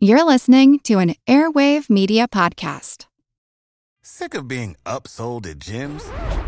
You're listening to an Airwave Media Podcast. Sick of being upsold at gyms?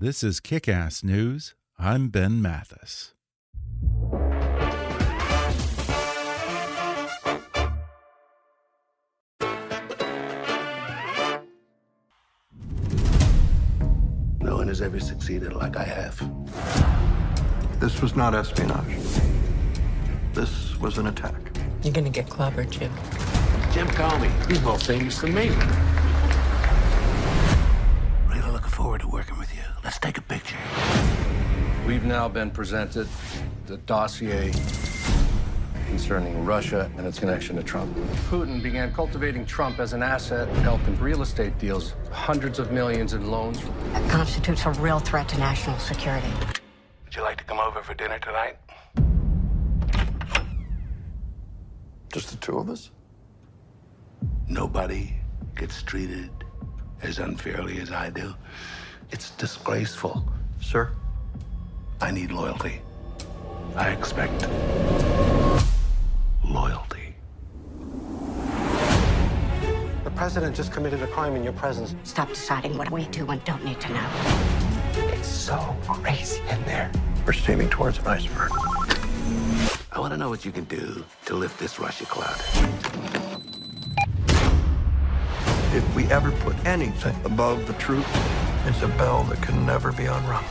This is Kick Ass News. I'm Ben Mathis. No one has ever succeeded like I have. This was not espionage. This was an attack. You're gonna get clobbered, Jim. Jim Comey, he's more famous than me. Really looking forward to working with you. Let's take a picture. We've now been presented the dossier concerning Russia and its connection to Trump. Putin began cultivating Trump as an asset, helping real estate deals, hundreds of millions in loans. That constitutes a real threat to national security. Would you like to come over for dinner tonight? Just the two of us? Nobody gets treated as unfairly as I do. It's disgraceful. Sir? I need loyalty. I expect loyalty. The president just committed a crime in your presence. Stop deciding what we do and don't need to know. It's so crazy in there. We're steaming towards an iceberg. I want to know what you can do to lift this Russia cloud. If we ever put anything above the truth, it's a bell that can never be unrung.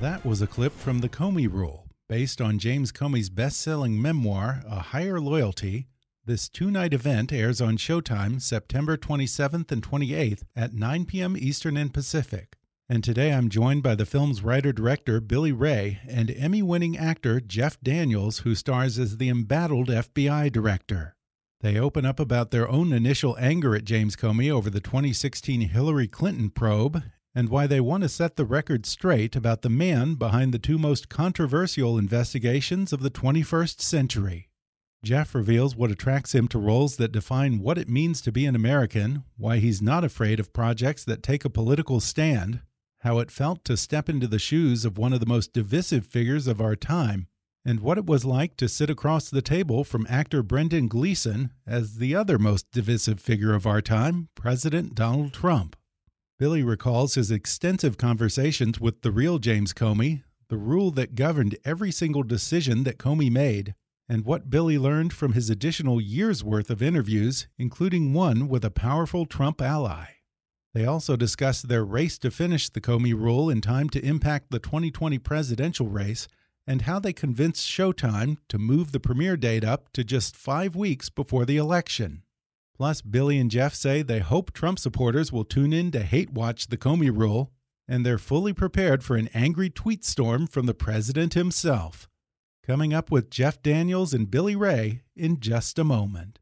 That was a clip from The Comey Rule, based on James Comey's best selling memoir, A Higher Loyalty. This two night event airs on Showtime September 27th and 28th at 9 p.m. Eastern and Pacific. And today I'm joined by the film's writer director Billy Ray and Emmy winning actor Jeff Daniels, who stars as the embattled FBI director. They open up about their own initial anger at James Comey over the 2016 Hillary Clinton probe and why they want to set the record straight about the man behind the two most controversial investigations of the 21st century. Jeff reveals what attracts him to roles that define what it means to be an American, why he's not afraid of projects that take a political stand, how it felt to step into the shoes of one of the most divisive figures of our time, and what it was like to sit across the table from actor Brendan Gleeson as the other most divisive figure of our time, President Donald Trump. Billy recalls his extensive conversations with the real James Comey, the rule that governed every single decision that Comey made, and what Billy learned from his additional year's worth of interviews, including one with a powerful Trump ally. They also discuss their race to finish the Comey rule in time to impact the 2020 presidential race and how they convinced Showtime to move the premiere date up to just five weeks before the election. Plus, Billy and Jeff say they hope Trump supporters will tune in to hate watch the Comey rule, and they're fully prepared for an angry tweet storm from the president himself. Coming up with Jeff Daniels and Billy Ray in just a moment.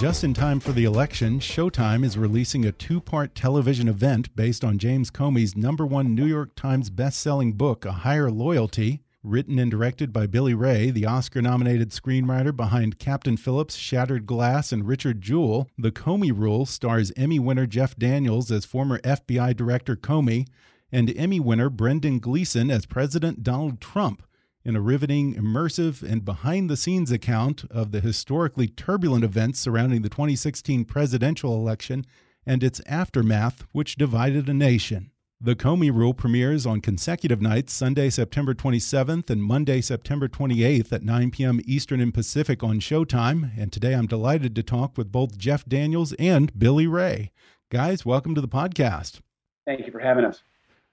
Just in time for the election, Showtime is releasing a two part television event based on James Comey's number one New York Times best-selling book, A Higher Loyalty. Written and directed by Billy Ray, the Oscar nominated screenwriter behind Captain Phillips, Shattered Glass, and Richard Jewell, The Comey Rule stars Emmy winner Jeff Daniels as former FBI Director Comey and Emmy winner Brendan Gleeson as President Donald Trump in a riveting, immersive, and behind the scenes account of the historically turbulent events surrounding the 2016 presidential election and its aftermath, which divided a nation. The Comey Rule premieres on consecutive nights, Sunday, September 27th and Monday, September 28th at 9 p.m. Eastern and Pacific on Showtime. And today I'm delighted to talk with both Jeff Daniels and Billy Ray. Guys, welcome to the podcast. Thank you for having us.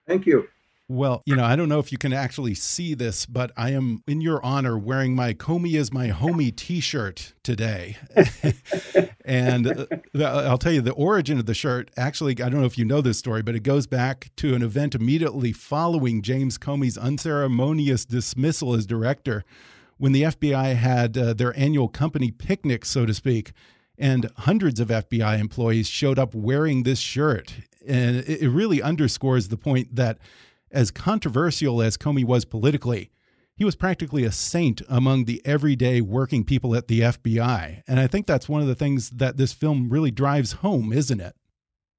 Thank you. Well, you know, I don't know if you can actually see this, but I am in your honor wearing my Comey is my homie T-shirt today. and uh, I'll tell you the origin of the shirt. Actually, I don't know if you know this story, but it goes back to an event immediately following James Comey's unceremonious dismissal as director, when the FBI had uh, their annual company picnic, so to speak, and hundreds of FBI employees showed up wearing this shirt, and it really underscores the point that as controversial as Comey was politically, he was practically a saint among the everyday working people at the FBI. And I think that's one of the things that this film really drives home, isn't it?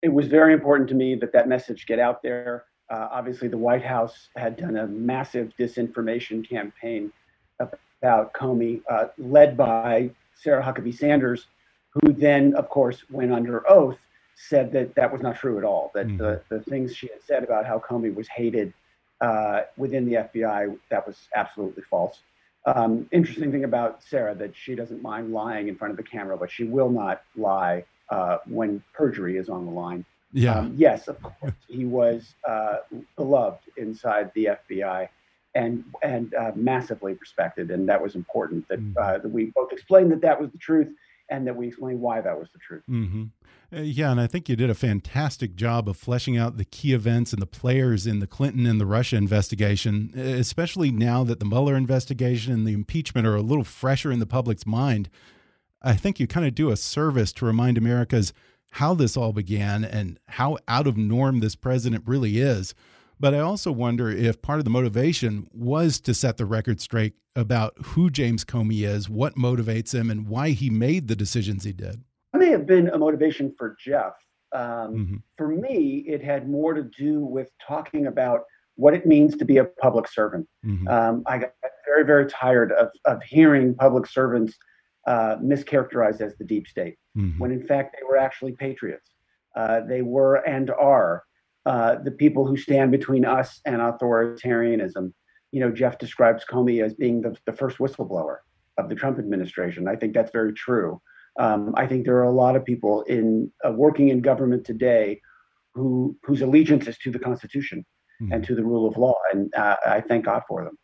It was very important to me that that message get out there. Uh, obviously, the White House had done a massive disinformation campaign about Comey, uh, led by Sarah Huckabee Sanders, who then, of course, went under oath said that that was not true at all. That mm-hmm. the, the things she had said about how Comey was hated uh, within the FBI, that was absolutely false. Um, interesting thing about Sarah that she doesn't mind lying in front of the camera, but she will not lie uh, when perjury is on the line. Yeah. Um, yes, of course, he was uh, beloved inside the FBI and and uh, massively respected, and that was important. That, mm-hmm. that we both explained that that was the truth, and that we explain why that was the truth. Mm-hmm. Uh, yeah, and I think you did a fantastic job of fleshing out the key events and the players in the Clinton and the Russia investigation, especially now that the Mueller investigation and the impeachment are a little fresher in the public's mind. I think you kind of do a service to remind Americans how this all began and how out of norm this president really is. But I also wonder if part of the motivation was to set the record straight about who James Comey is, what motivates him, and why he made the decisions he did. That may have been a motivation for Jeff. Um, mm -hmm. For me, it had more to do with talking about what it means to be a public servant. Mm -hmm. um, I got very, very tired of, of hearing public servants uh, mischaracterized as the deep state, mm -hmm. when in fact they were actually patriots. Uh, they were and are uh, the people who stand between us and authoritarianism. You know, Jeff describes Comey as being the, the first whistleblower of the Trump administration. I think that's very true. Um, I think there are a lot of people in uh, working in government today who whose allegiance is to the Constitution mm. and to the rule of law, and uh, I thank God for them.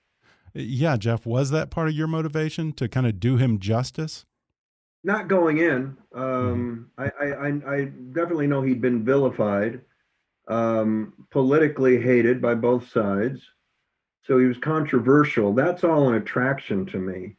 Yeah, Jeff, was that part of your motivation to kind of do him justice? Not going in. Um, mm. I, I, I definitely know he'd been vilified um, politically hated by both sides. So he was controversial. That's all an attraction to me.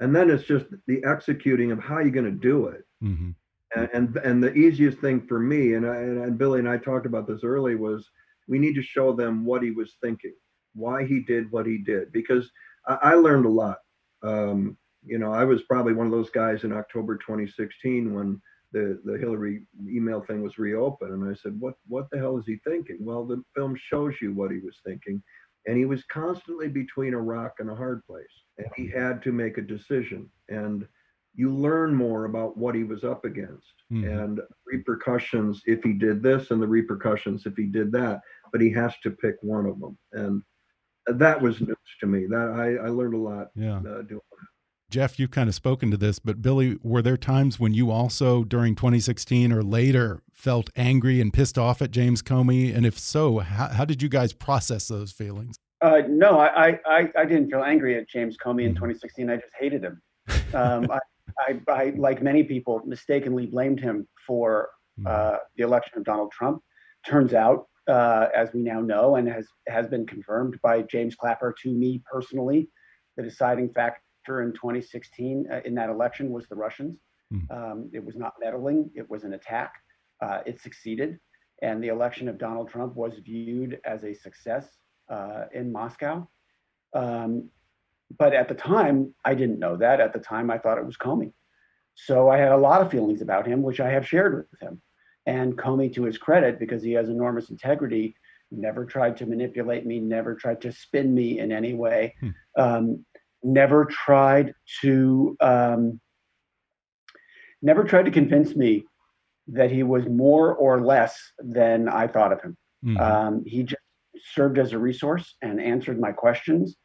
And then it's just the executing of how you're going to do it. Mm-hmm. And, and, and the easiest thing for me, and, I, and Billy and I talked about this early, was we need to show them what he was thinking, why he did what he did, because I, I learned a lot. Um, you know, I was probably one of those guys in October 2016 when the the Hillary email thing was reopened, and I said, "What what the hell is he thinking?" Well, the film shows you what he was thinking, and he was constantly between a rock and a hard place, and he had to make a decision. And you learn more about what he was up against mm-hmm. and repercussions if he did this, and the repercussions if he did that. But he has to pick one of them, and that was news to me. That I I learned a lot yeah. Uh, doing that. Jeff, you've kind of spoken to this, but Billy, were there times when you also, during 2016 or later, felt angry and pissed off at James Comey? And if so, how, how did you guys process those feelings? Uh, no, I, I, I didn't feel angry at James Comey in 2016. Mm-hmm. I just hated him. Um, I, I, I, like many people, mistakenly blamed him for mm-hmm. uh, the election of Donald Trump. Turns out, uh, as we now know, and has has been confirmed by James Clapper to me personally, the deciding factor in 2016 uh, in that election was the Russians. Mm. Um, it was not meddling, it was an attack. Uh, it succeeded. And the election of Donald Trump was viewed as a success uh, in Moscow. Um, but at the time, I didn't know that. At the time, I thought it was Comey. So I had a lot of feelings about him, which I have shared with him. And Comey, to his credit, because he has enormous integrity, never tried to manipulate me, never tried to spin me in any way, hmm. um, never tried to um, never tried to convince me that he was more or less than I thought of him. Mm-hmm. Um, he just served as a resource and answered my questions.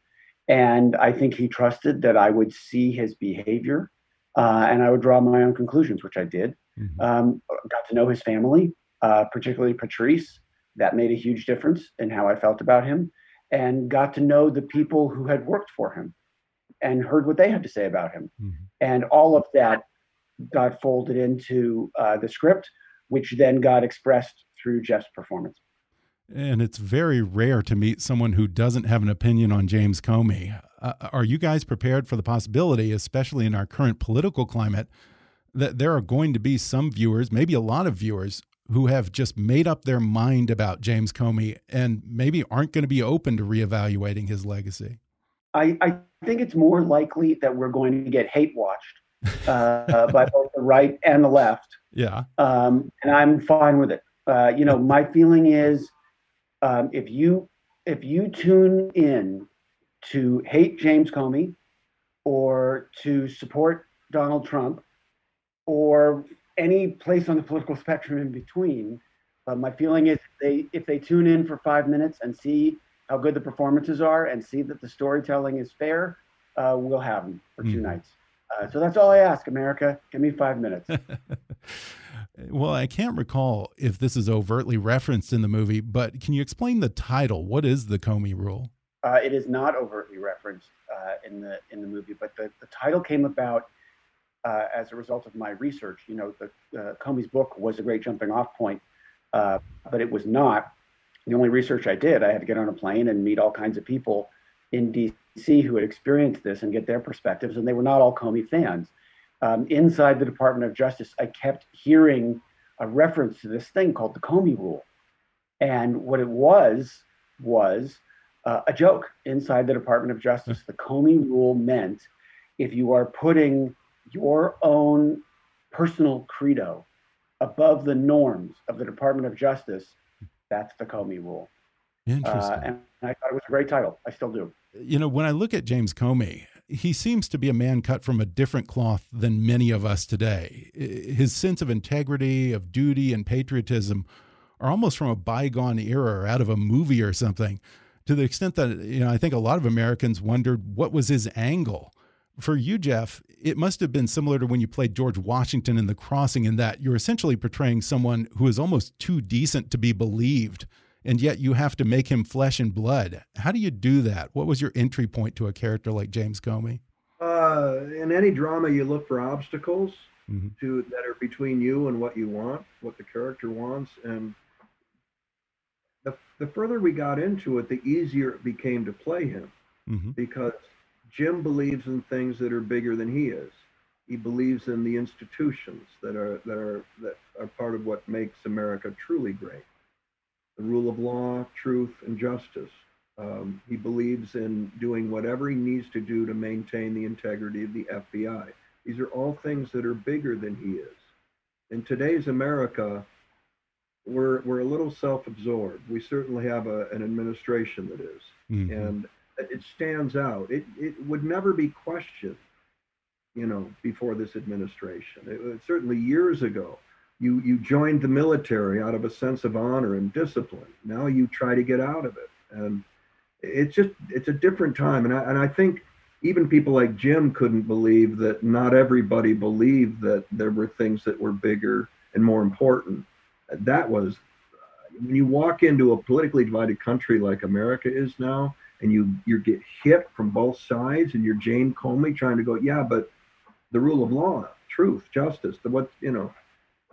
And I think he trusted that I would see his behavior uh, and I would draw my own conclusions, which I did. Mm-hmm. Um, got to know his family, uh, particularly Patrice. That made a huge difference in how I felt about him, and got to know the people who had worked for him and heard what they had to say about him. Mm-hmm. And all of that got folded into uh, the script, which then got expressed through Jeff's performance. And it's very rare to meet someone who doesn't have an opinion on James Comey. Uh, are you guys prepared for the possibility, especially in our current political climate, that there are going to be some viewers, maybe a lot of viewers, who have just made up their mind about James Comey and maybe aren't going to be open to reevaluating his legacy? I, I think it's more likely that we're going to get hate watched uh, by both the right and the left. Yeah. Um, and I'm fine with it. Uh, you know, my feeling is um, if you if you tune in to hate James Comey or to support Donald Trump or any place on the political spectrum in between, uh, my feeling is they if they tune in for five minutes and see how good the performances are and see that the storytelling is fair, uh, we'll have them for two mm. nights. Uh, so that's all I ask, America. Give me five minutes. well, I can't recall if this is overtly referenced in the movie, but can you explain the title? What is the Comey Rule? Uh, it is not overtly referenced uh, in the in the movie, but the, the title came about uh, as a result of my research. You know, the uh, Comey's book was a great jumping off point, uh, but it was not the only research I did. I had to get on a plane and meet all kinds of people in D.C. who had experienced this and get their perspectives, and they were not all Comey fans. Um, inside the Department of Justice, I kept hearing a reference to this thing called the Comey Rule, and what it was was uh, a joke inside the Department of Justice. the Comey Rule meant if you are putting your own personal credo above the norms of the Department of Justice, that's the Comey Rule. Interesting. Uh, and I thought it was a great title. I still do. You know, when I look at James Comey, he seems to be a man cut from a different cloth than many of us today. His sense of integrity, of duty, and patriotism are almost from a bygone era or out of a movie or something. To the extent that you know, I think a lot of Americans wondered what was his angle. For you, Jeff, it must have been similar to when you played George Washington in The Crossing, in that you're essentially portraying someone who is almost too decent to be believed and yet you have to make him flesh and blood. How do you do that? What was your entry point to a character like James Comey? Uh, in any drama, you look for obstacles mm-hmm. to that are between you and what you want, what the character wants, and the the further we got into it, the easier it became to play him, mm-hmm. because Jim believes in things that are bigger than he is. He believes in the institutions that are that are that are part of what makes America truly great the rule of law, truth, and justice. Um, he believes in doing whatever he needs to do to maintain the integrity of the FBI. These are all things that are bigger than he is. In today's America, we're, we're a little self absorbed. We certainly have a, an administration that is. Mm-hmm. And it stands out. It, it would never be questioned, you know, before this administration. It, certainly years ago, you you joined the military out of a sense of honor and discipline. Now you try to get out of it, and it's just it's a different time. And I and I think even people like Jim couldn't believe that not everybody believed that there were things that were bigger and more important. That was when you walk into a politically divided country like America is now, and you you get hit from both sides, and you're Jane Comey trying to go, yeah, but the rule of law, truth, justice, the what you know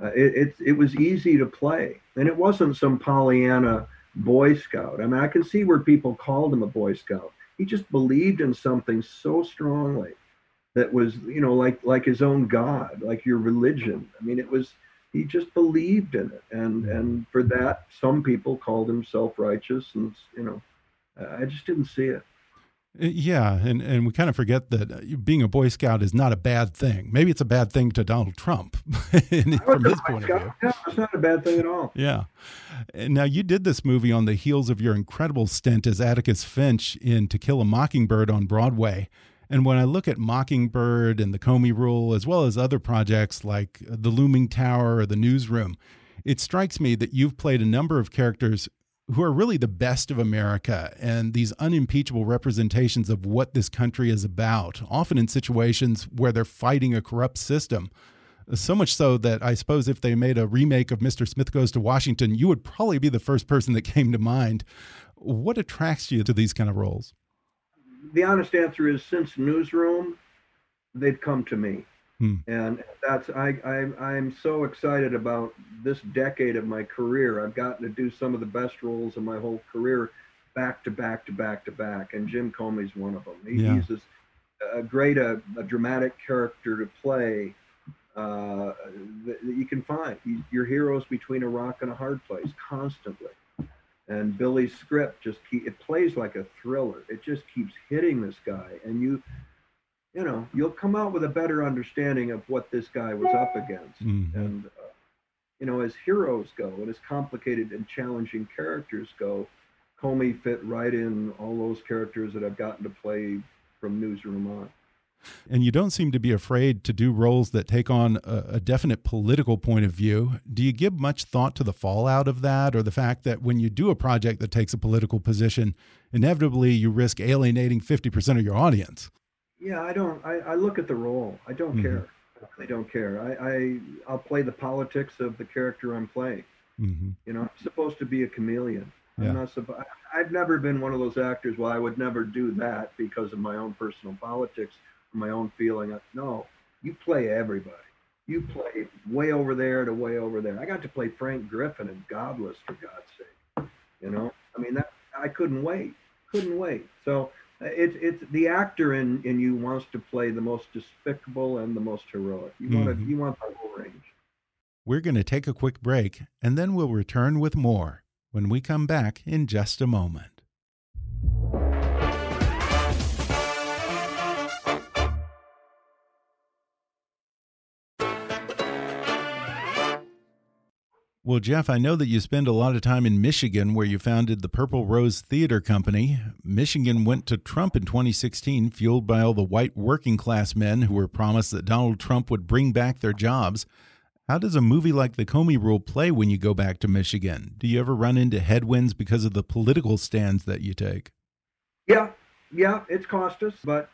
uh, it, it, it was easy to play, and it wasn't some Pollyanna Boy Scout. I mean, I can see where people called him a Boy Scout. He just believed in something so strongly that was, you know, like like his own God, like your religion. I mean, it was he just believed in it, and and for that, some people called him self-righteous, and you know, I just didn't see it. Yeah, and, and we kind of forget that uh, being a Boy Scout is not a bad thing. Maybe it's a bad thing to Donald Trump from his point of view. Yeah, it's not a bad thing at all. Yeah. Now, you did this movie on the heels of your incredible stint as Atticus Finch in To Kill a Mockingbird on Broadway. And when I look at Mockingbird and The Comey Rule, as well as other projects like The Looming Tower or The Newsroom, it strikes me that you've played a number of characters who are really the best of America and these unimpeachable representations of what this country is about, often in situations where they're fighting a corrupt system. So much so that I suppose if they made a remake of Mr. Smith Goes to Washington, you would probably be the first person that came to mind. What attracts you to these kind of roles? The honest answer is since Newsroom, they've come to me. Hmm. And that's I, I I'm so excited about this decade of my career. I've gotten to do some of the best roles of my whole career, back to back to back to back. And Jim Comey's one of them. He, yeah. He's this, a great a, a dramatic character to play uh, that, that, you can find. He, your heroes between a rock and a hard place constantly. And Billy's script just keep, it plays like a thriller. It just keeps hitting this guy, and you you know, you'll come out with a better understanding of what this guy was up against. Mm-hmm. And, uh, you know, as heroes go and as complicated and challenging characters go, Comey fit right in all those characters that I've gotten to play from Newsroom on. And you don't seem to be afraid to do roles that take on a, a, definite political point of view. Do you give much thought to the fallout of that or the fact that when you do a project that takes a political position, inevitably you risk alienating 50% of your audience? Yeah, I don't. I, I look at the role. I don't mm-hmm. care. I don't care. I, I I'll play the politics of the character I'm playing. Mm-hmm. You know, I'm supposed to be a chameleon. Yeah. I'm not supposed. I've never been one of those actors. Well, I would never do that because of my own personal politics, or my own feeling. No, you play everybody. You play way over there to way over there. I got to play Frank Griffin in Godless for God's sake. You know, I mean that I couldn't wait. Couldn't wait. So it's it's the actor in in you wants to play the most despicable and the most heroic. You want mm-hmm. to you want the whole range. We're going to take a quick break and then we'll return with more when we come back in just a moment. Well, Jeff, I know that you spend a lot of time in Michigan where you founded the Purple Rose Theater Company. Michigan went to Trump in 2016, fueled by all the white working class men who were promised that Donald Trump would bring back their jobs. How does a movie like The Comey Rule play when you go back to Michigan? Do you ever run into headwinds because of the political stands that you take? Yeah, yeah, it's cost us, but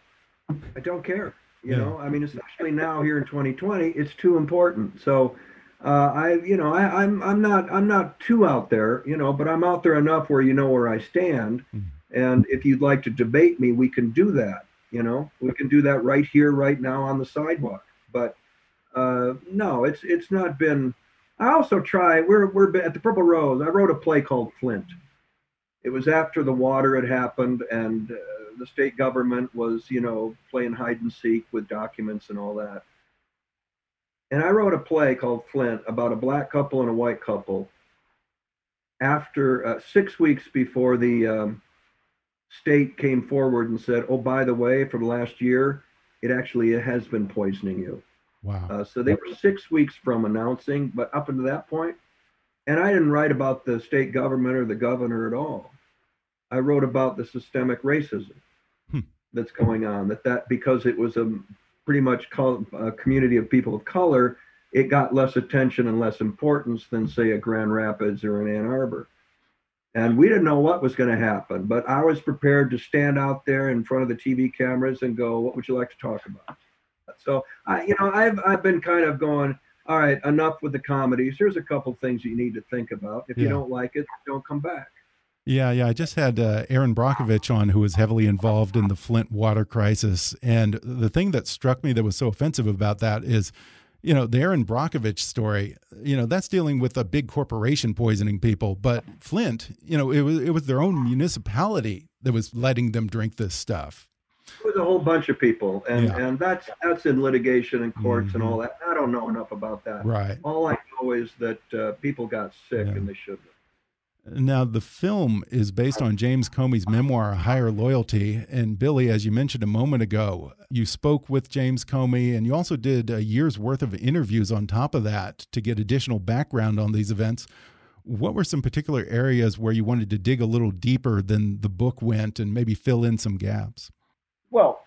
I don't care. You yeah. know, I mean, especially now here in 2020, it's too important. So, uh, I, you know, I, I'm, I'm not, I'm not too out there, you know, but I'm out there enough where you know where I stand. Mm-hmm. And if you'd like to debate me, we can do that. You know, we can do that right here, right now on the sidewalk. But uh, no, it's, it's not been. I also try. We're, we're at the Purple Rose. I wrote a play called Flint. It was after the water had happened and uh, the state government was, you know, playing hide and seek with documents and all that and I wrote a play called Flint about a black couple and a white couple. After uh, six weeks before the um, state came forward and said, "Oh, by the way, for the last year, it actually has been poisoning you." Wow. Uh, so they were six weeks from announcing, but up until that point, and I didn't write about the state government or the governor at all. I wrote about the systemic racism hmm. that's going on. That that because it was a pretty much call, a community of people of color, it got less attention and less importance than, say, a Grand Rapids or an Ann Arbor. And we didn't know what was going to happen, but I was prepared to stand out there in front of the TV cameras and go, "What would you like to talk about?" So, I, you know, I've I've been kind of going, all right, enough with the comedies. Here's a couple things you need to think about. If yeah. you don't like it, don't come back. Yeah, yeah. I just had uh, Erin Brockovich on, who was heavily involved in the Flint water crisis. And the thing that struck me that was so offensive about that is, you know, the Erin Brockovich story. You know, that's dealing with a big corporation poisoning people. But Flint, you know, it was it was their own municipality that was letting them drink this stuff. It was a whole bunch of people, and yeah. and that's that's in litigation and courts mm -hmm. and all that. I don't know enough about that. Right. All I know is that uh, people got sick yeah. and they shouldn't. Now, the film is based on James Comey's memoir, A Higher Loyalty. And Billy, as you mentioned a moment ago, you spoke with James Comey and you also did a year's worth of interviews on top of that to get additional background on these events. What were some particular areas where you wanted to dig a little deeper than the book went and maybe fill in some gaps? Well,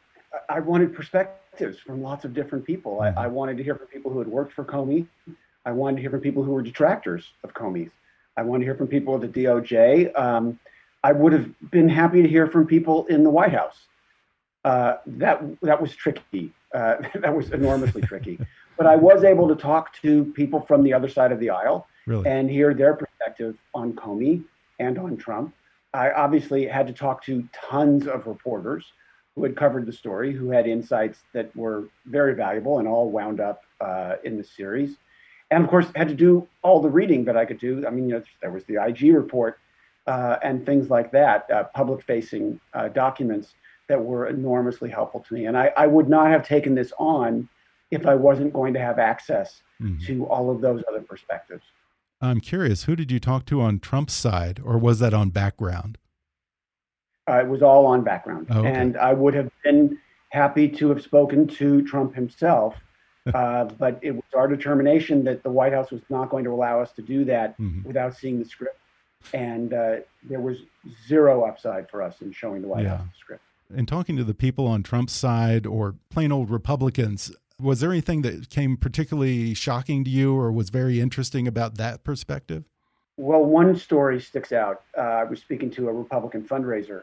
I wanted perspectives from lots of different people. I, mm-hmm. I wanted to hear from people who had worked for Comey. I wanted to hear from people who were detractors of Comey's. I want to hear from people at the DOJ. Um, I would have been happy to hear from people in the White House. Uh, that that was tricky. Uh, that was enormously tricky. But I was able to talk to people from the other side of the aisle really? and hear their perspective on Comey and on Trump. I obviously had to talk to tons of reporters who had covered the story, who had insights that were very valuable and all wound up uh, in the series and of course had to do all the reading that I could do. I mean, you know, there was the IG report uh, and things like that, uh, public-facing uh, documents that were enormously helpful to me. And I, I, would not have taken this on if I wasn't going to have access mm-hmm. to all of those other perspectives. I'm curious, who did you talk to on Trump's side, or was that on background? Uh, it was all on background, oh, okay. and I would have been happy to have spoken to Trump himself uh, but it was our determination that the White House was not going to allow us to do that mm-hmm. without seeing the script. And uh, there was zero upside for us in showing the White yeah. House the script. And talking to the people on Trump's side or plain old Republicans, was there anything that came particularly shocking to you or was very interesting about that perspective? Well, one story sticks out. Uh, I was speaking to a Republican fundraiser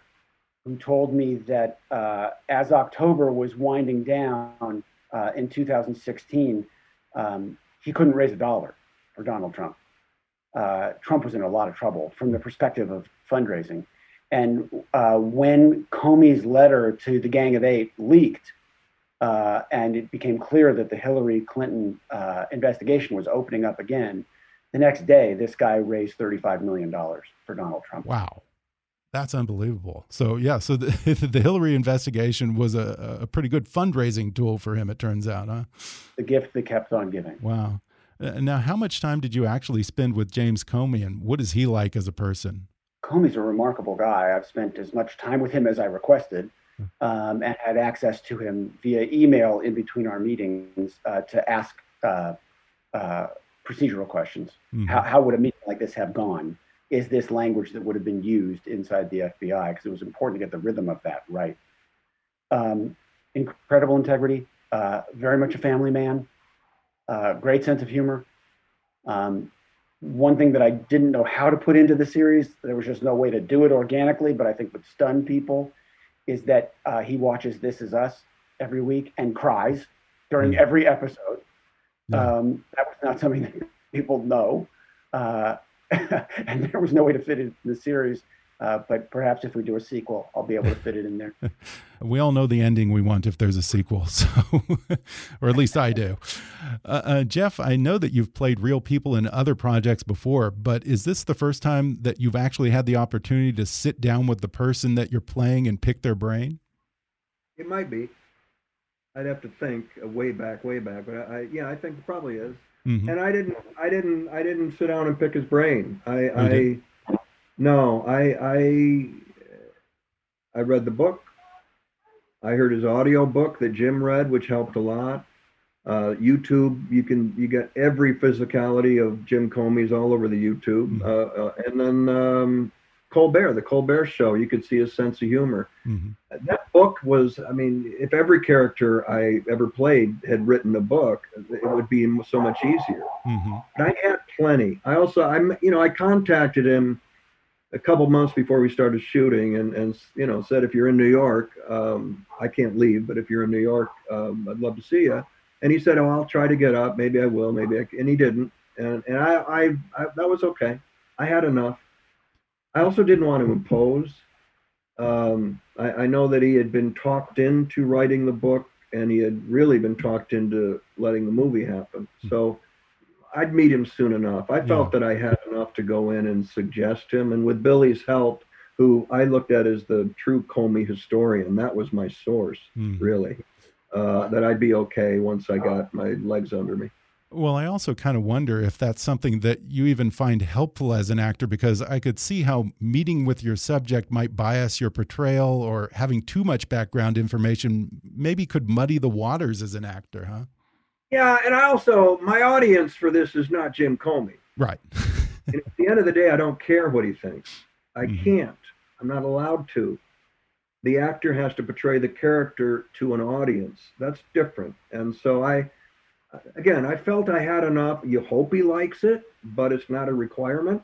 who told me that uh, as October was winding down, uh, in 2016, um, he couldn't raise a dollar for Donald Trump. Uh, Trump was in a lot of trouble from the perspective of fundraising. And uh, when Comey's letter to the Gang of Eight leaked, uh, and it became clear that the Hillary Clinton uh, investigation was opening up again, the next day, this guy raised $35 million for Donald Trump. Wow. That's unbelievable. So yeah, so the, the Hillary investigation was a, a pretty good fundraising tool for him. It turns out, huh? The gift that kept on giving. Wow. Uh, now, how much time did you actually spend with James Comey, and what is he like as a person? Comey's a remarkable guy. I've spent as much time with him as I requested, um, and had access to him via email in between our meetings uh, to ask uh, uh, procedural questions. Mm -hmm. How, how would a meeting like this have gone? Is this language that would have been used inside the FBI because it was important to get the rhythm of that right. Um, incredible integrity, uh, very much a family man, uh, great sense of humor. Um, one thing that I didn't know how to put into the series, there was just no way to do it organically, but I think would stun people, is that uh, he watches This Is Us every week and cries during mm. every episode. Yeah. Um, that was not something that people know. Uh, and there was no way to fit it in the series. Uh, but perhaps if we do a sequel, I'll be able to fit it in there. we all know the ending we want if there's a sequel, so or at least I do. Uh, uh, Jeff, I know that you've played real people in other projects before, but is this the first time that you've actually had the opportunity to sit down with the person that you're playing and pick their brain? It might be. I'd have to think way back, way back, but I, yeah, I think it probably is. Mm-hmm. And I didn't, I didn't, I didn't sit down and pick his brain. I, I, no, I, I, I read the book. I heard his audio book that Jim read, which helped a lot. Uh, YouTube, you can you get every physicality of Jim Comey's all over the YouTube, mm-hmm. uh, uh, and then um, Colbert, the Colbert Show, you could see his sense of humor. Mm-hmm. That book was, I mean, if every character I ever played had written a book, it would be so much easier. Mm-hmm. But I had plenty. I also, I, you know, I contacted him a couple months before we started shooting, and and you know, said if you're in New York, um, I can't leave, but if you're in New York, um, I'd love to see you. And he said, "Oh, I'll try to get up. Maybe I will. Maybe I." And he didn't. And and I, I, I that was okay. I had enough. I also didn't want to impose. Um, I, I, know that he had been talked into writing the book, and he had really been talked into letting the movie happen. So I'd meet him soon enough. I felt yeah. that I had enough to go in and suggest him, and with Billy's help, who I looked at as the true Comey historian, that was my source, mm. really. Uh, that I'd be okay once I got my legs under me. Well, I also kind of wonder if that's something that you even find helpful as an actor, because I could see how meeting with your subject might bias your portrayal, or having too much background information maybe could muddy the waters as an actor, huh? Yeah, and I also my audience for this is not Jim Comey. Right. at the end of the day, I don't care what he thinks. I mm -hmm. can't. I'm not allowed to. The actor has to portray the character to an audience. That's different. And so I, again, I felt I had enough. You hope he likes it, but it's not a requirement.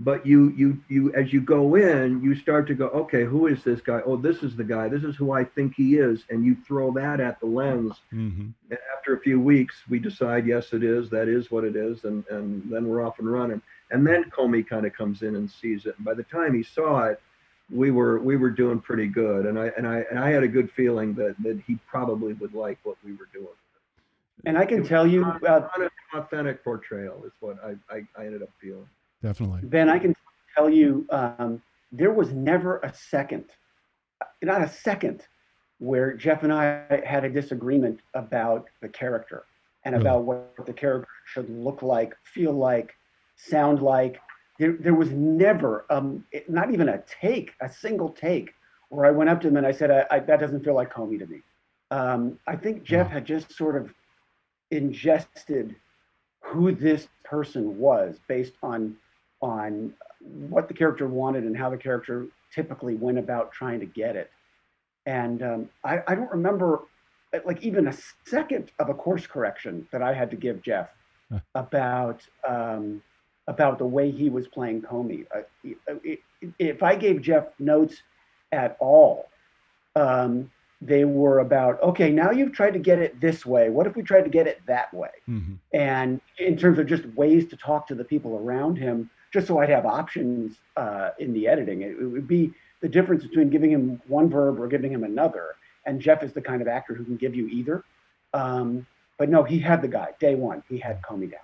But you, you, you, as you go in, you start to go, okay, who is this guy? Oh, this is the guy. This is who I think he is, and you throw that at the lens. Mm-hmm. And after a few weeks, we decide, yes, it is. That is what it is, and and then we're off and running. And then Comey kind of comes in and sees it. And by the time he saw it, we were we were doing pretty good, and I and I and I had a good feeling that that he probably would like what we were doing. And I can tell you, uh, an authentic portrayal is what I, I, I ended up feeling. Definitely, Ben. I can tell you, um, there was never a second, not a second, where Jeff and I had a disagreement about the character and really? about what the character should look like, feel like, sound like there, there was never, um, not even a take, a single take, where I went up to him and I said, I, I, "That doesn't feel like Comey to me." Um, I think Jeff had just sort of ingested who this person was based on on what the character wanted and how the character typically went about trying to get it. And um, I, I, don't remember like even a second of a course correction that I had to give Jeff about um, about the way he was playing Comey. Uh, if I gave Jeff notes at all, um, they were about okay. Now you've tried to get it this way. What if we tried to get it that way? Mm-hmm. And in terms of just ways to talk to the people around him, just so I'd have options uh, in the editing, it, it would be the difference between giving him one verb or giving him another. And Jeff is the kind of actor who can give you either. Um, but no, he had the guy day one. He had Comey down.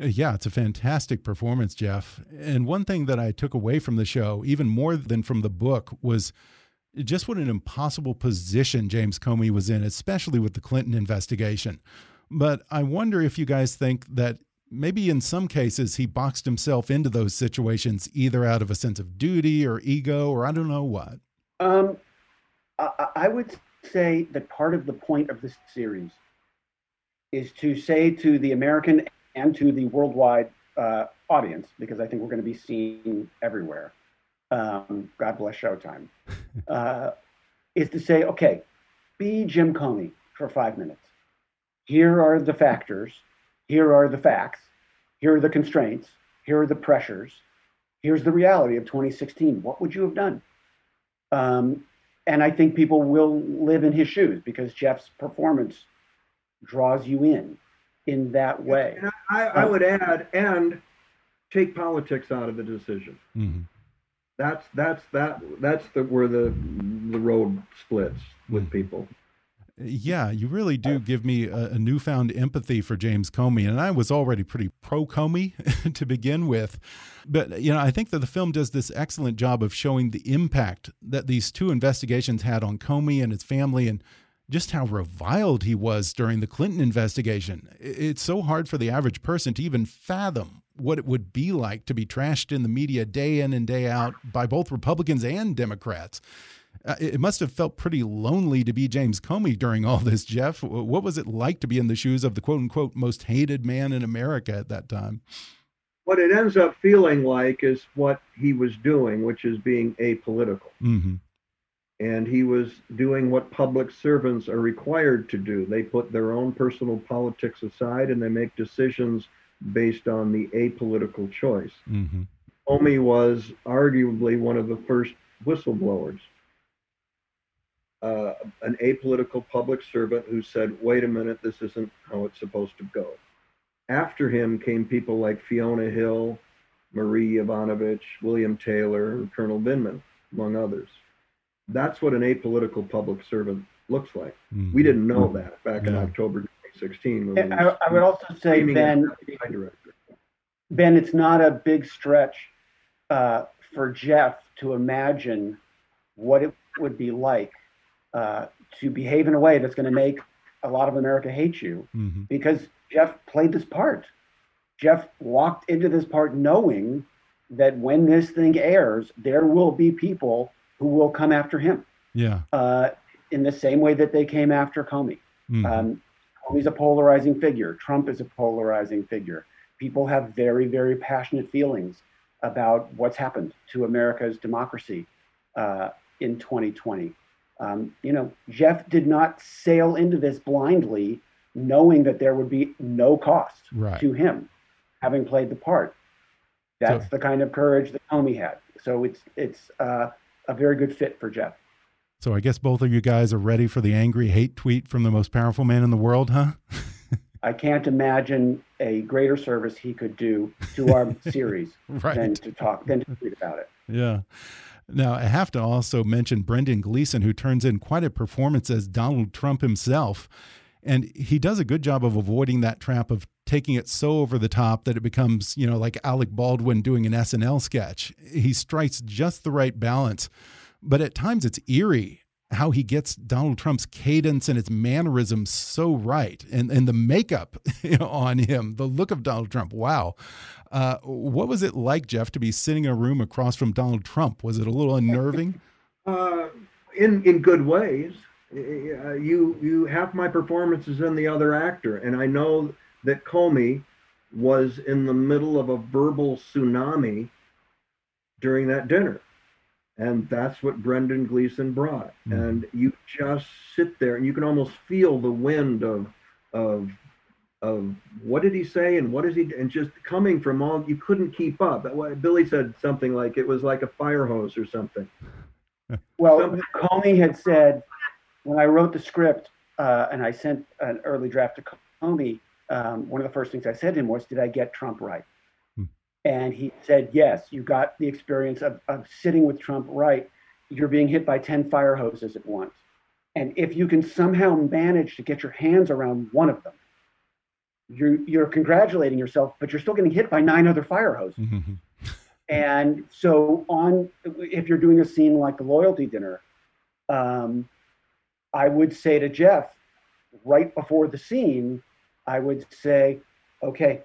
Uh, yeah, it's a fantastic performance, Jeff. And one thing that I took away from the show, even more than from the book, was just what an impossible position James Comey was in, especially with the Clinton investigation. But I wonder if you guys think that maybe in some cases he boxed himself into those situations either out of a sense of duty or ego or I don't know what. Um, I, I would say that part of the point of this series is to say to the American and to the worldwide uh, audience, because I think we're going to be seen everywhere. Um, God bless Showtime. Uh, is to say, okay, be Jim Comey for five minutes. Here are the factors. Here are the facts. Here are the constraints. Here are the pressures. Here's the reality of 2016. What would you have done? Um, and I think people will live in his shoes because Jeff's performance draws you in in that way. And I, I, would add, and take politics out of the decision. Mm-hmm. That's that's that that's the where the the road splits with mm-hmm. people. Yeah, you really do give me a, a, newfound empathy for James Comey, and I was already pretty pro Comey to begin with. But you know, I think that the film does this excellent job of showing the impact that these two investigations had on Comey and his family, and just how reviled he was during the Clinton investigation. It's so hard for the average person to even fathom what it would be like to be trashed in the media day in and day out by both Republicans and Democrats. Uh, it must have felt pretty lonely to be James Comey during all this, Jeff. What was it like to be in the shoes of the quote unquote most hated man in America at that time? What it ends up feeling like is what he was doing, which is being apolitical. Mm -hmm and he was doing what public servants are required to do. They put their own personal politics aside and they make decisions based on the apolitical choice. Mm-hmm. Comey was arguably one of the first whistleblowers, uh, an apolitical public servant who said, wait a minute, this isn't how it's supposed to go. After him came people like Fiona Hill, Marie Yovanovitch, William Taylor, and Colonel Vindman, among others. That's what an apolitical public servant looks like. Mm-hmm. We didn't know that back yeah. in October 2016. I, I, would also say, Ben, Ben, it's not a big stretch uh, for Jeff to imagine what it would be like uh, to behave in a way that's going to make a lot of America hate you, mm-hmm. because Jeff played this part. Jeff walked into this part knowing that when this thing airs, there will be people who will come after him. Yeah. Uh, in the same way that they came after Comey. Mm-hmm. Um, Comey's a polarizing figure. Trump is a polarizing figure. People have very, very passionate feelings about what's happened to America's democracy uh, in 2020. Um, you know, Jeff did not sail into this blindly, knowing that there would be no cost right. to him, having played the part. That's so, the kind of courage that Comey had. So it's it's uh, a very good fit for Jeff. So I guess both of you guys are ready for the angry hate tweet from the most powerful man in the world, huh? I can't imagine a greater service he could do to our series right. than to talk than to tweet about it. Yeah. Now, I have to also mention Brendan Gleeson, who turns in quite a performance as Donald Trump himself. And he does a good job of avoiding that trap of taking it so over the top that it becomes, you know, like Alec Baldwin doing an SNL sketch. He strikes just the right balance, but at times it's eerie how he gets Donald Trump's cadence and his mannerisms so right, and and the makeup on him, the look of Donald Trump. Wow, uh, what was it like, Jeff, to be sitting in a room across from Donald Trump? Was it a little unnerving? Uh, in in good ways. Uh, you you half my performance is in the other actor, and I know that Comey was in the middle of a verbal tsunami during that dinner and that's what Brendan Gleeson brought. Mm. And you just sit there and you can almost feel the wind of of of what did he say and what is he and just coming from all you couldn't keep up. Billy said something like it was like a fire hose or something. Well, something. Comey had said when I wrote the script uh, and I sent an early draft to Comey, um, one of the first things I said to him was, "Did I get Trump right?" And he said, Yes, you got the experience of, of sitting with Trump right. You're being hit by 10 fire hoses at once. And if you can somehow manage to get your hands around one of them, you're, you're congratulating yourself, but you're still getting hit by nine other fire hoses. Mm-hmm. and so, on if you're doing a scene like the loyalty dinner, um, I would say to Jeff, right before the scene, I would say, okay,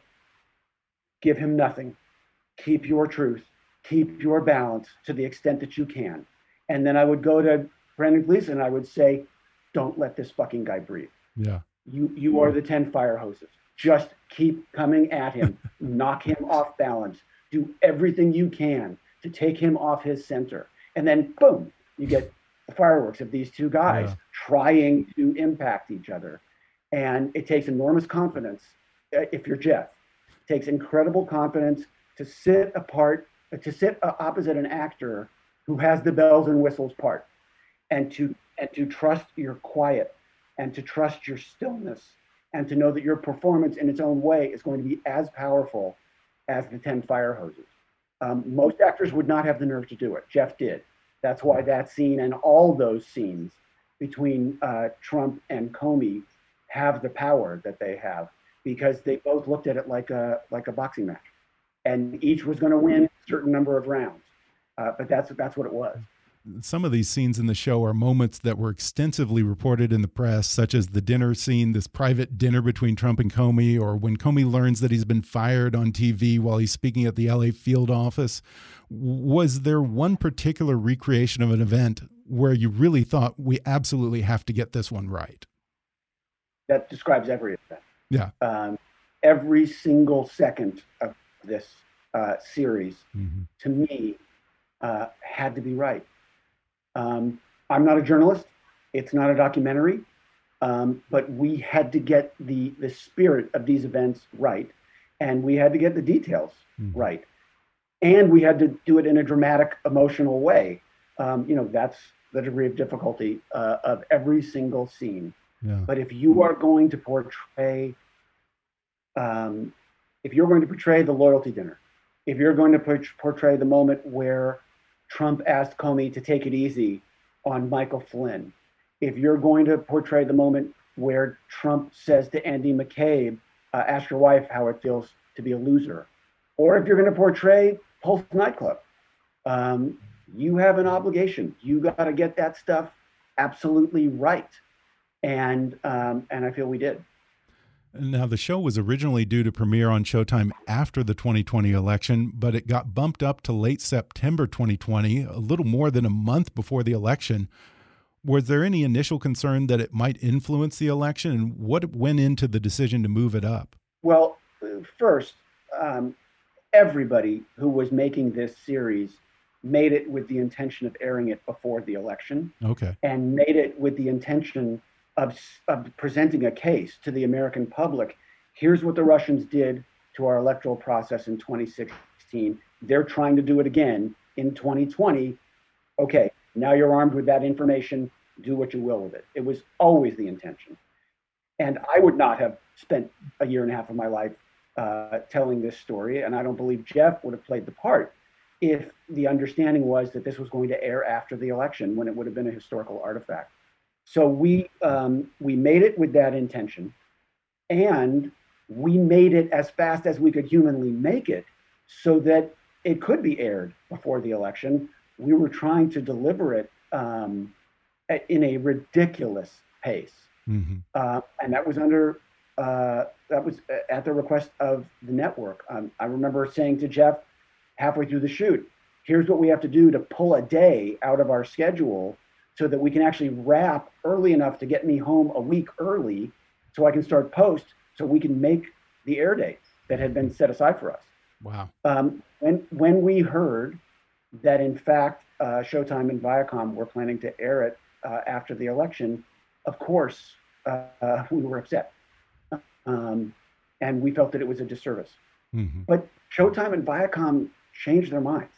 give him nothing keep your truth, keep your balance to the extent that you can. And then I would go to Brendan Gleeson and I would say, don't let this fucking guy breathe. Yeah. You you are the 10 fire hoses. Just keep coming at him, knock him off balance, do everything you can to take him off his center. And then boom, you get the fireworks of these two guys yeah. trying to impact each other. And it takes enormous confidence uh, if you're Jeff. It takes incredible confidence to sit apart, to sit opposite an actor who has the bells and whistles part, and to and to trust your quiet, and to trust your stillness, and to know that your performance in its own way is going to be as powerful as the ten fire hoses. Um, most actors would not have the nerve to do it. Jeff did. That's why that scene and all those scenes between uh, Trump and Comey have the power that they have because they both looked at it like a like a boxing match and each was going to win a certain number of rounds. Uh, but that's that's what it was. Some of these scenes in the show are moments that were extensively reported in the press, such as the dinner scene, this private dinner between Trump and Comey, or when Comey learns that he's been fired on TV while he's speaking at the LA field office. Was there one particular recreation of an event where you really thought we absolutely have to get this one right? That describes every event. Yeah. Um, every single second of this uh, series, mm-hmm. to me, uh, had to be right. Um, I'm not a journalist. It's not a documentary, um, but we had to get the the spirit of these events right, and we had to get the details mm-hmm. right, and we had to do it in a dramatic, emotional way. Um, you know, that's the degree of difficulty uh, of every single scene. Yeah. But if you are going to portray um, if you're going to portray the loyalty dinner, if you're going to portray the moment where Trump asked Comey to take it easy on Michael Flynn, if you're going to portray the moment where Trump says to Andy McCabe, uh, ask your wife how it feels to be a loser, or if you're going to portray Pulse nightclub, um, you have an obligation. You got to get that stuff absolutely right, and um, and I feel we did. Now, the show was originally due to premiere on Showtime after the 2020 election, but it got bumped up to late September 2020, a little more than a month before the election. Was there any initial concern that it might influence the election, and what went into the decision to move it up? Well, first, um, everybody who was making this series made it with the intention of airing it before the election. Okay. And made it with the intention of, of presenting a case to the American public. Here's what the Russians did to our electoral process in 2016. They're trying to do it again in 2020. Okay, now you're armed with that information. Do what you will with it. It was always the intention. And I would not have spent a year and a half of my life uh, telling this story. And I don't believe Jeff would have played the part if the understanding was that this was going to air after the election when it would have been a historical artifact. So we um, we made it with that intention, and we made it as fast as we could humanly make it, so that it could be aired before the election. We were trying to deliver it um, in a ridiculous pace, mm-hmm. uh, and that was under uh, that was at the request of the network. Um, I remember saying to Jeff halfway through the shoot, "Here's what we have to do to pull a day out of our schedule." So that we can actually wrap early enough to get me home a week early so I can start post so we can make the air date that had been set aside for us. Wow. Um, when, when we heard that, in fact, uh, Showtime and Viacom were planning to air it uh, after the election, of course, uh, we were upset. Um, and we felt that it was a disservice. Mm-hmm. But Showtime and Viacom changed their minds.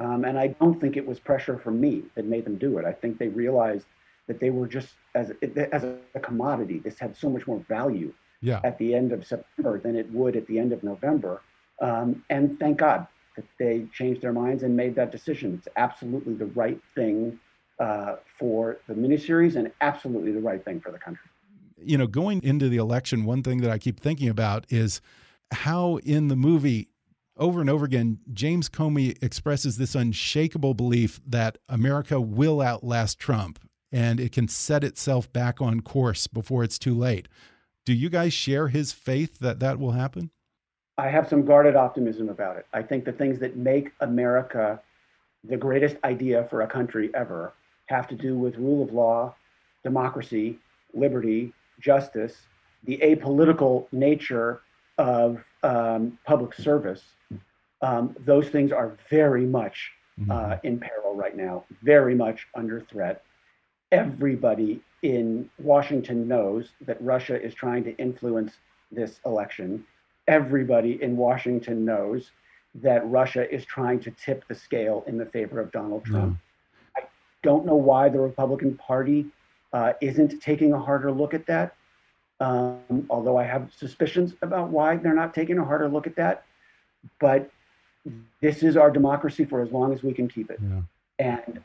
Um, and I don't think it was pressure from me that made them do it. I think they realized that they were just as as a commodity. This had so much more value yeah. at the end of September than it would at the end of November. Um, and thank God that they changed their minds and made that decision. It's absolutely the right thing uh, for the miniseries and absolutely the right thing for the country. You know, going into the election, one thing that I keep thinking about is how in the movie over and over again, James Comey expresses this unshakable belief that America will outlast Trump and it can set itself back on course before it's too late. Do you guys share his faith that that will happen? I have some guarded optimism about it. I think the things that make America the greatest idea for a country ever have to do with rule of law, democracy, liberty, justice, the apolitical nature of um, public service, um, those things are very much uh, mm-hmm. in peril right now, very much under threat. Everybody in Washington knows that Russia is trying to influence this election. Everybody in Washington knows that Russia is trying to tip the scale in the favor of Donald Trump. I don't know why the Republican Party uh, isn't taking a harder look at that um, although I have suspicions about why they're not taking a harder look at that. But this is our democracy for as long as we can keep it. Yeah. And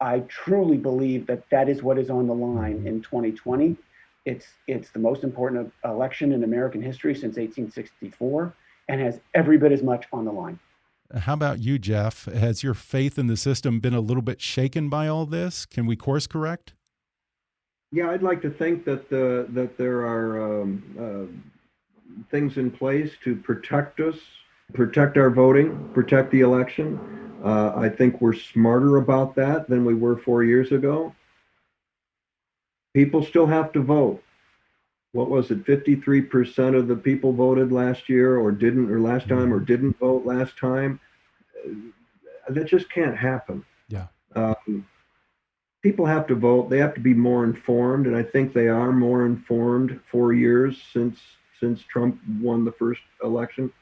I truly believe that that is what is on the line mm-hmm. in 2020. It's it's the most important election in American history since 1864, and has every bit as much on the line. How about you, Jeff? Has your faith in the system been a little bit shaken by all this? Can we course correct? Yeah, I'd like to think that uh, that there are um, uh, things in place to protect us, protect our voting, protect the election. Uh, I think we're smarter about that than we were four years ago. People still have to vote. What was it? 53% of the people voted last year, or didn't, or last time, or didn't vote last time. Uh, that just can't happen. Yeah. Um, people have to vote. They have to be more informed, and I think they are more informed four years since since Trump won the first election.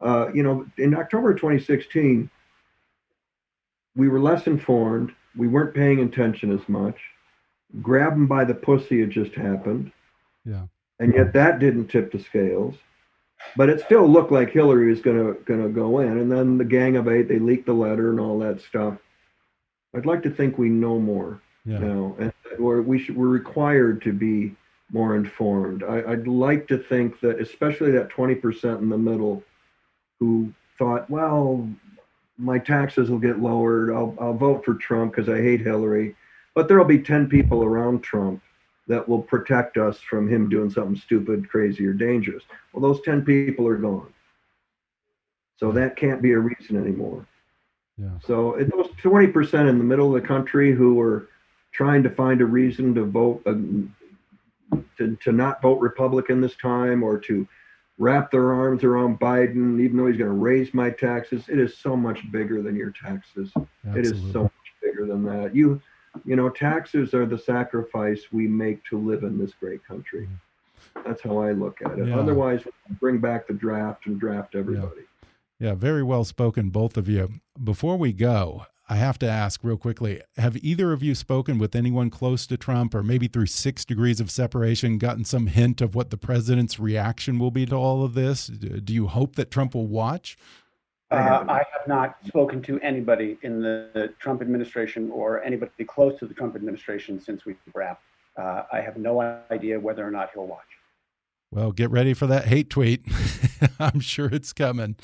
Uh, you know, in October 2016, we were less informed. We weren't paying attention as much. Grab them by the pussy had just happened. Yeah. And yet that didn't tip the scales. But it still looked like Hillary was gonna gonna go in. And then the Gang of Eight, they leaked the letter and all that stuff. I'd like to think we know more yeah. now, and or we should, we're required to be more informed. I, would like to think that, especially that 20% in the middle, who thought, well, my taxes will get lowered. I'll, I'll vote for Trump because I hate Hillary. But there'll be 10 people around Trump that will protect us from him doing something stupid, crazy, or dangerous. Well, those 10 people are gone. So that can't be a reason anymore. Yeah. So it, those 20% in the middle of the country who were trying to find a reason to vote, uh, to, to not vote Republican this time or to wrap their arms around Biden, even though he's going to raise my taxes, it is so much bigger than your taxes. Absolutely. It is so much bigger than that. You, you know, taxes are the sacrifice we make to live in this great country. That's how I look at it. Yeah. Otherwise, bring back the draft and draft everybody. Yeah. yeah, very well spoken, both of you. Before we go, I have to ask real quickly Have either of you spoken with anyone close to Trump or maybe through six degrees of separation gotten some hint of what the president's reaction will be to all of this? Do you hope that Trump will watch? Uh, I have not spoken to anybody in the, the, Trump administration or anybody close to the Trump administration since we wrapped. Uh, I have no idea whether or not he'll watch. Well, get ready for that hate tweet. I'm sure it's coming.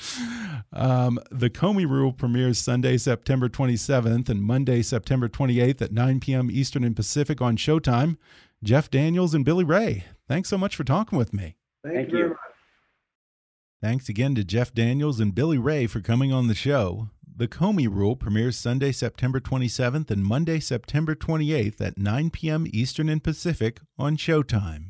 Um, the Comey Rule premieres Sunday, September 27th and Monday, September 28th at 9 p.m. Eastern and Pacific on Showtime. Jeff Daniels and Billy Ray, thanks so much for talking with me. Thank, Thank you. you. Thanks again to Jeff Daniels and Billy Ray for coming on the show. The Comey Rule premieres Sunday, September 27th and Monday, September 28th at 9 p.m. Eastern and Pacific on Showtime.